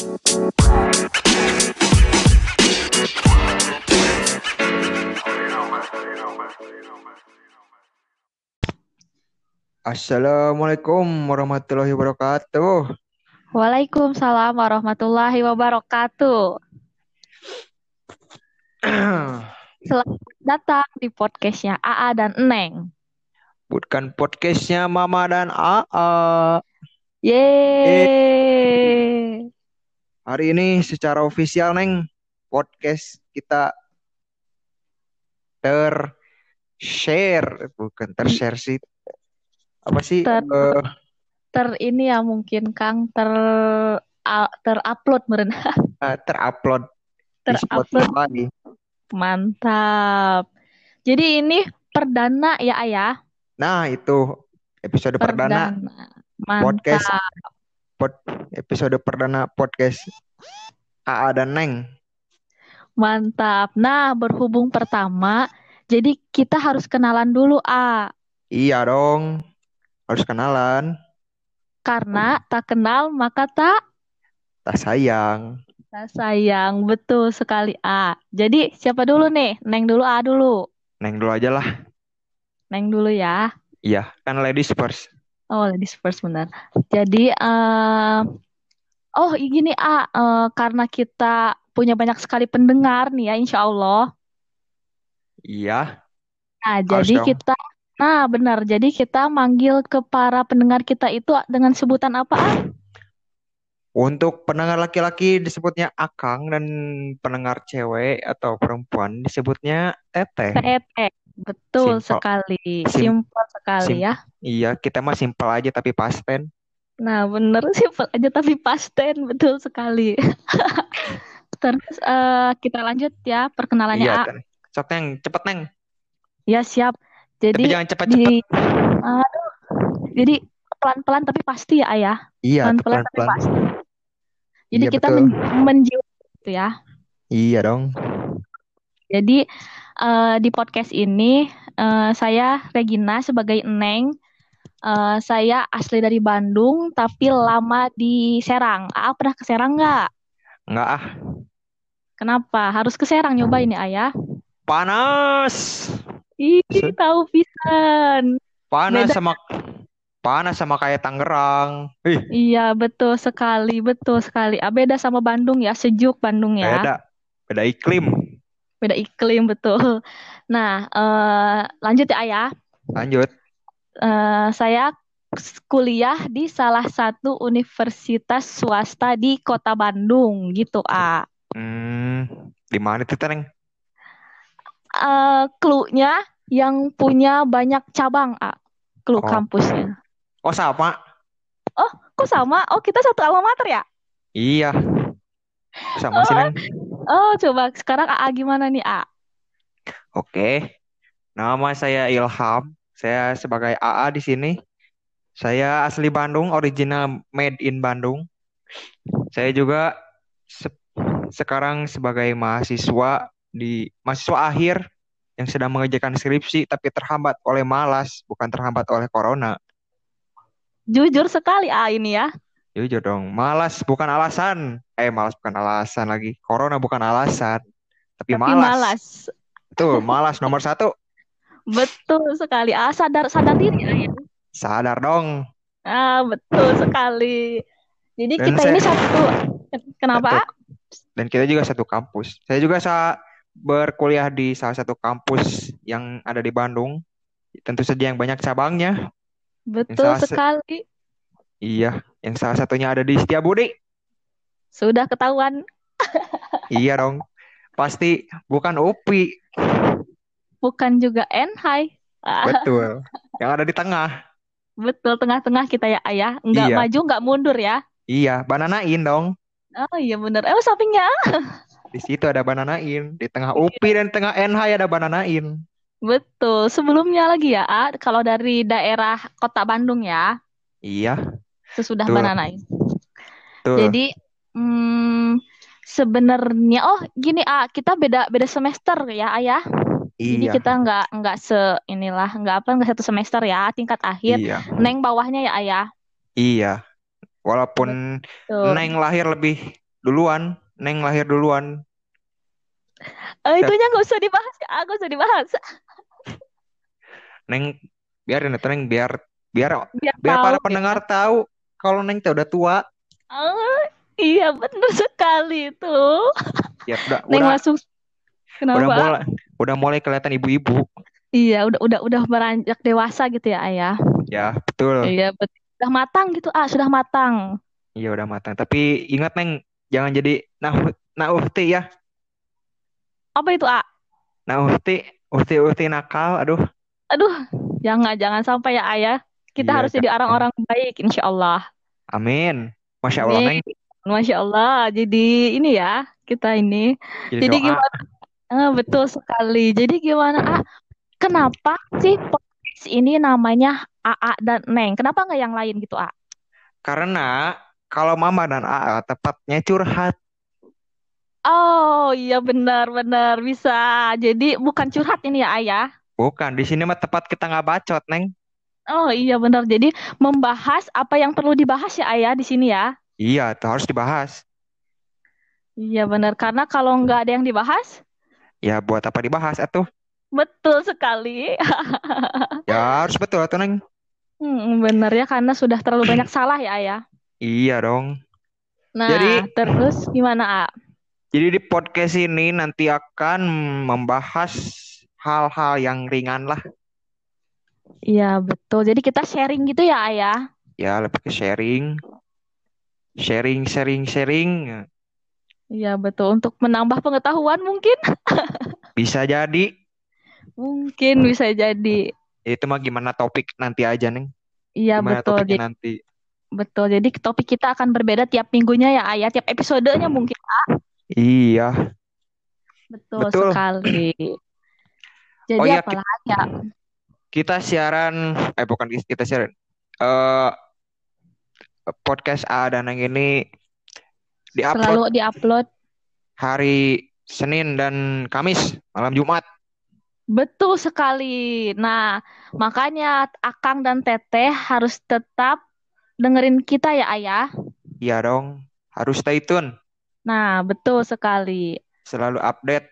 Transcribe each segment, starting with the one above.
Assalamualaikum warahmatullahi wabarakatuh. Waalaikumsalam warahmatullahi wabarakatuh. Selamat datang di podcastnya AA dan Neng. Bukan podcastnya Mama dan AA. Yeay. Hari ini secara ofisial Neng, podcast kita ter share bukan ter share sih. Apa sih? Ter- Eh, Ter ini ya mungkin Kang ter a- terupload meren. eh, terupload Terupload. Mantap. Jadi ini perdana ya Ayah. Nah, itu episode perdana Mantap. podcast pod, episode perdana podcast AA dan Neng. Mantap. Nah, berhubung pertama, jadi kita harus kenalan dulu, A. Iya dong. Harus kenalan. Karena tak kenal maka tak Tak sayang. tak sayang. Betul sekali, A. Jadi siapa dulu nih? Neng dulu, A dulu. Neng dulu aja lah. Neng dulu ya. Iya, kan ladies first. Oh, ladies first benar. Jadi, eh oh gini, A. Eh, karena kita punya banyak sekali pendengar nih ya, insya Allah. Iya, Nah, harus jadi dong. kita, nah benar. Jadi kita manggil ke para pendengar kita itu dengan sebutan apa, A? Untuk pendengar laki-laki disebutnya Akang dan pendengar cewek atau perempuan disebutnya Teteh. Tete. Betul Simpel. sekali. Sim- Simpel sekali sim- ya. Iya, kita mah simpel aja tapi pasten. Nah, bener simpel aja tapi pasten. Betul sekali. Terus eh, kita lanjut ya perkenalannya Iya, A. Sok Neng, cepet Neng. Ya, siap. Tapi Jadi jangan cepet-cepet. di aduh. Jadi pelan-pelan tapi pasti ya, Ayah. Iya, Pelan-pelan tapi pasti. Jadi Iya, kita betul. men menjiwai gitu ya. Iya dong. Jadi eh, di podcast ini eh, saya Regina sebagai Neng. Eh, saya asli dari Bandung tapi lama di Serang. Aa pernah ke Serang nggak? Enggak ah, Kenapa? Harus ke Serang nyobain ya, Ayah. panas. Ih, tahu pisan. Panas Beda. sama panas sama kayak Tangerang. Ih, Iya, betul sekali, betul sekali. Ah, beda sama Bandung ya, sejuk Bandung ya. beda. Beda iklim. Beda iklim, betul. Nah, eh, lanjut ya, Ayah. Lanjut. Eh, saya kuliah di salah satu universitas swasta di Kota Bandung, gitu, A. Hmm, di mana itu Neng? Eh, clue-nya yang punya banyak cabang, A. Clue Oh. kampusnya. Oh, sama. Kok sama? Oh, kita satu alma mater ya? Iya. Sama sih, Neng. Oh, coba sekarang AA gimana nih, A? Oke. Nama saya Ilham. Saya sebagai AA di sini. Saya asli Bandung, original made in Bandung. Saya juga se- sekarang sebagai mahasiswa di mahasiswa akhir yang sedang mengerjakan skripsi tapi terhambat oleh malas, bukan terhambat oleh corona. Jujur sekali, A ini ya. Jujur dong, malas bukan alasan. Eh, malas bukan alasan lagi. Corona bukan alasan, tapi, Tapi malas. malas. Tuh, malas nomor satu. Betul sekali. Ah, sadar sadar diri A, ya. Sadar dong. Ah, betul sekali. Jadi Dan kita saya- ini satu. Kenapa? Dan kita juga satu kampus. Saya juga sa berkuliah di salah satu kampus yang ada di Bandung. Tentu saja yang banyak cabangnya. Betul se- sekali. Iya, yang salah satunya ada di Setiabudi. Sudah ketahuan. Iya dong. Pasti bukan UPI. Bukan juga NHI. Ah, Betul. Yang ada di tengah. betul tengah-tengah kita ya, Ayah. Nggak Iya. maju, nggak mundur ya. Iya, bananain dong. Oh iya bener. Eh, sampingnya. Di situ ada bananain. Di tengah UPI dan tengah NH ada bananain. Betul. Sebelumnya lagi ya, A, kalau dari daerah Kota Bandung ya, Iya, sesudah Betul. Bananain. tuh. Jadi hmm, sebenarnya oh gini ah kita beda beda semester ya ayah. Jadi Iya, kita nggak nggak se inilah nggak apa nggak satu semester ya tingkat akhir. iya, Neng bawahnya ya ayah. iya. Walaupun Tuh. Neng lahir lebih duluan, Neng lahir duluan. Eh, itunya nggak usah dibahas ya, nggak usah dibahas. Neng biarin itu Neng biar biar Biar biar tahu para ya. pendengar tahu kalau Neng teh udah tua. Oh, iya benar sekali tuh. Ya udah Neng udah udah kenapa? mulai udah mulai kelihatan ibu-ibu. Iya, udah udah udah beranjak dewasa gitu ya, Ayah. Ya, betul. Iya, betul. Sudah matang gitu, ah, sudah matang. Iya udah matang. Tapi ingat Neng, jangan jadi nah nauhti ya. Apa itu, ah? Nauhti, uhti uhti nakal. Aduh. Aduh, jangan jangan sampai ya, Ayah. Kita Iya, harus jadi orang-orang baik, insya Allah. Amin. Masya Allah Neng. Amin. Masya Allah. Jadi ini ya, kita ini. Jadi Jadi doa. gimana? Ah, betul sekali. Jadi gimana, ah? Kenapa sih podcast ini namanya AA dan Neng? Kenapa nggak yang lain gitu, ah? Karena kalau Mama dan AA tepatnya curhat. Oh iya benar-benar bisa. Jadi bukan curhat ini ya ayah. Bukan, di sini mah tepat kita nggak bacot, Neng. Oh iya benar. Jadi membahas apa yang perlu dibahas ya ayah di sini ya. Iya, itu harus dibahas. Iya benar. Karena kalau nggak ada yang dibahas, Ya buat apa dibahas atuh? betul sekali. Ya harus betul atuh, Neng. Hmm, benar ya karena sudah terlalu banyak salah ya ayah. Iya dong. Nah Jadi- terus gimana ah? Jadi di podcast ini nanti akan membahas hal-hal yang ringan lah. Iya betul. Jadi kita sharing gitu ya ayah. Ya lebih ke sharing. Sharing, sharing, sharing. Iya betul. Untuk menambah pengetahuan mungkin, Bisa jadi. mungkin bisa jadi. Itu mah gimana topik nanti aja, Neng. Iya Gimana betul. topiknya Jadi nanti. Betul, jadi topik kita akan berbeda tiap minggunya ya Ayah, tiap episodenya mungkin. Iya. Betul, Betul. sekali. Jadi Oh iya, apa lagi ya? Kita siaran, eh bukan kita siaran. Eh podcast A dan yang ini diupload Selalu diupload. hari Senin dan Kamis malam Jumat. Betul sekali. Nah, makanya Akang dan Teteh harus tetap dengerin kita ya Ayah. Iya dong, harus stay tune, Nah, betul sekali. selalu update.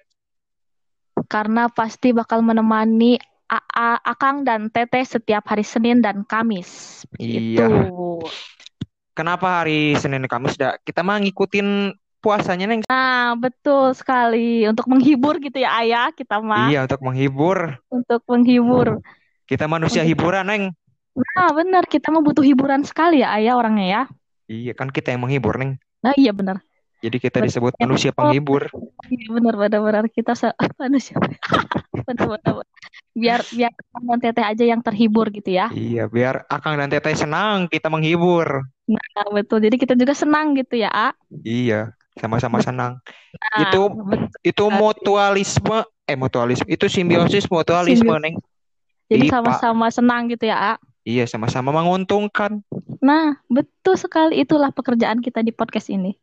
Karena pasti bakal menemani AA, Akang dan Teteh setiap hari Senin dan Kamis. Iya. Begitu. Kenapa hari Senin dan Kamis dah? Kita mah ngikutin puasanya Neng. Nah, betul sekali. Untuk menghibur gitu ya Ayah, kita mah. Iya, untuk menghibur. Untuk menghibur. Kita manusia Untuk- hiburan, Neng. Nah, benar. Kita mah butuh hiburan sekali ya Ayah orangnya ya. Iya, kan kita yang menghibur, Neng. Nah, iya benar. Jadi kita disebut manusia penghibur. Iya benar benar benar kita se manusia. benar benar. benar. Biar biar Akang dan Teteh aja yang terhibur gitu ya. Iya, biar Akang dan Teteh senang kita menghibur. Nah, betul. Jadi kita juga senang gitu ya, A. Iya, sama-sama senang. Nah, Itu betul. itu mutualisme, eh mutualisme, itu simbiosis mutualisme, Simbiosis. Neng. Jadi sama-sama senang gitu ya, A. Iya, sama-sama menguntungkan. Nah, betul sekali itulah pekerjaan kita di podcast ini.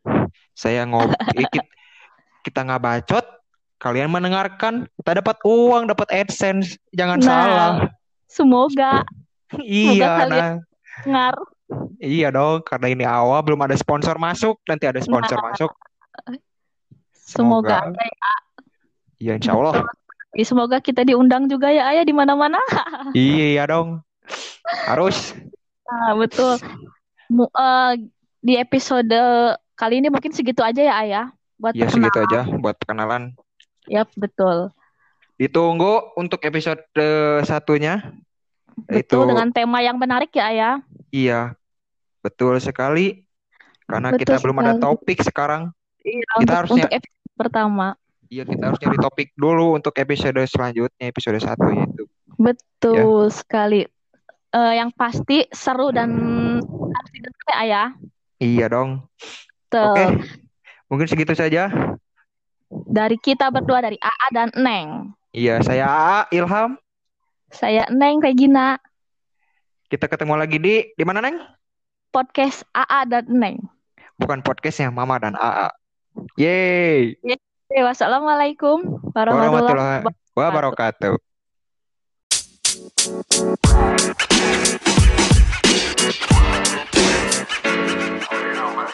Saya ngob kita, kita nggak bacot, kalian mendengarkan, kita dapat uang, dapat AdSense. Jangan Nah, salah. Semoga Iya, kalian- nah. ngar Iya dong, karena ini awal belum ada sponsor masuk, nanti ada sponsor Nah, masuk. semoga ada ya. Iya, insya Allah. Semoga kita diundang juga ya, Ayah di mana-mana. Iya dong. Harus. Nah, betul. Eh, di episode kali ini mungkin segitu aja ya, Ayah. Buat Ya perkenalan. segitu aja buat perkenalan. Yap, betul. Ditunggu untuk episode eh, satunya. Itu Betul dengan tema yang menarik ya, Ayah. iya. Betul sekali. Karena Betul kita belum ada sekali. topik sekarang. Iya, Kita untuk, harusnya- untuk episode pertama. Iya, kita harus nyari topik dulu untuk episode selanjutnya, episode satu itu. Betul sekali. Eh, yang pasti seru dan harus didengar ya, Ayah. Iya dong. Betul. Oke. Mungkin segitu saja. Dari kita berdua dari AA dan Neng. Iya, saya AA Ilham. Saya Neng Regina, Kita ketemu lagi di di mana, Neng? podcast AA dan Neng. Bukan podcastnya Mama dan AA. Yeay. Oke, wassalamualaikum warahmatullahi Warahmatullahi wabarakatuh.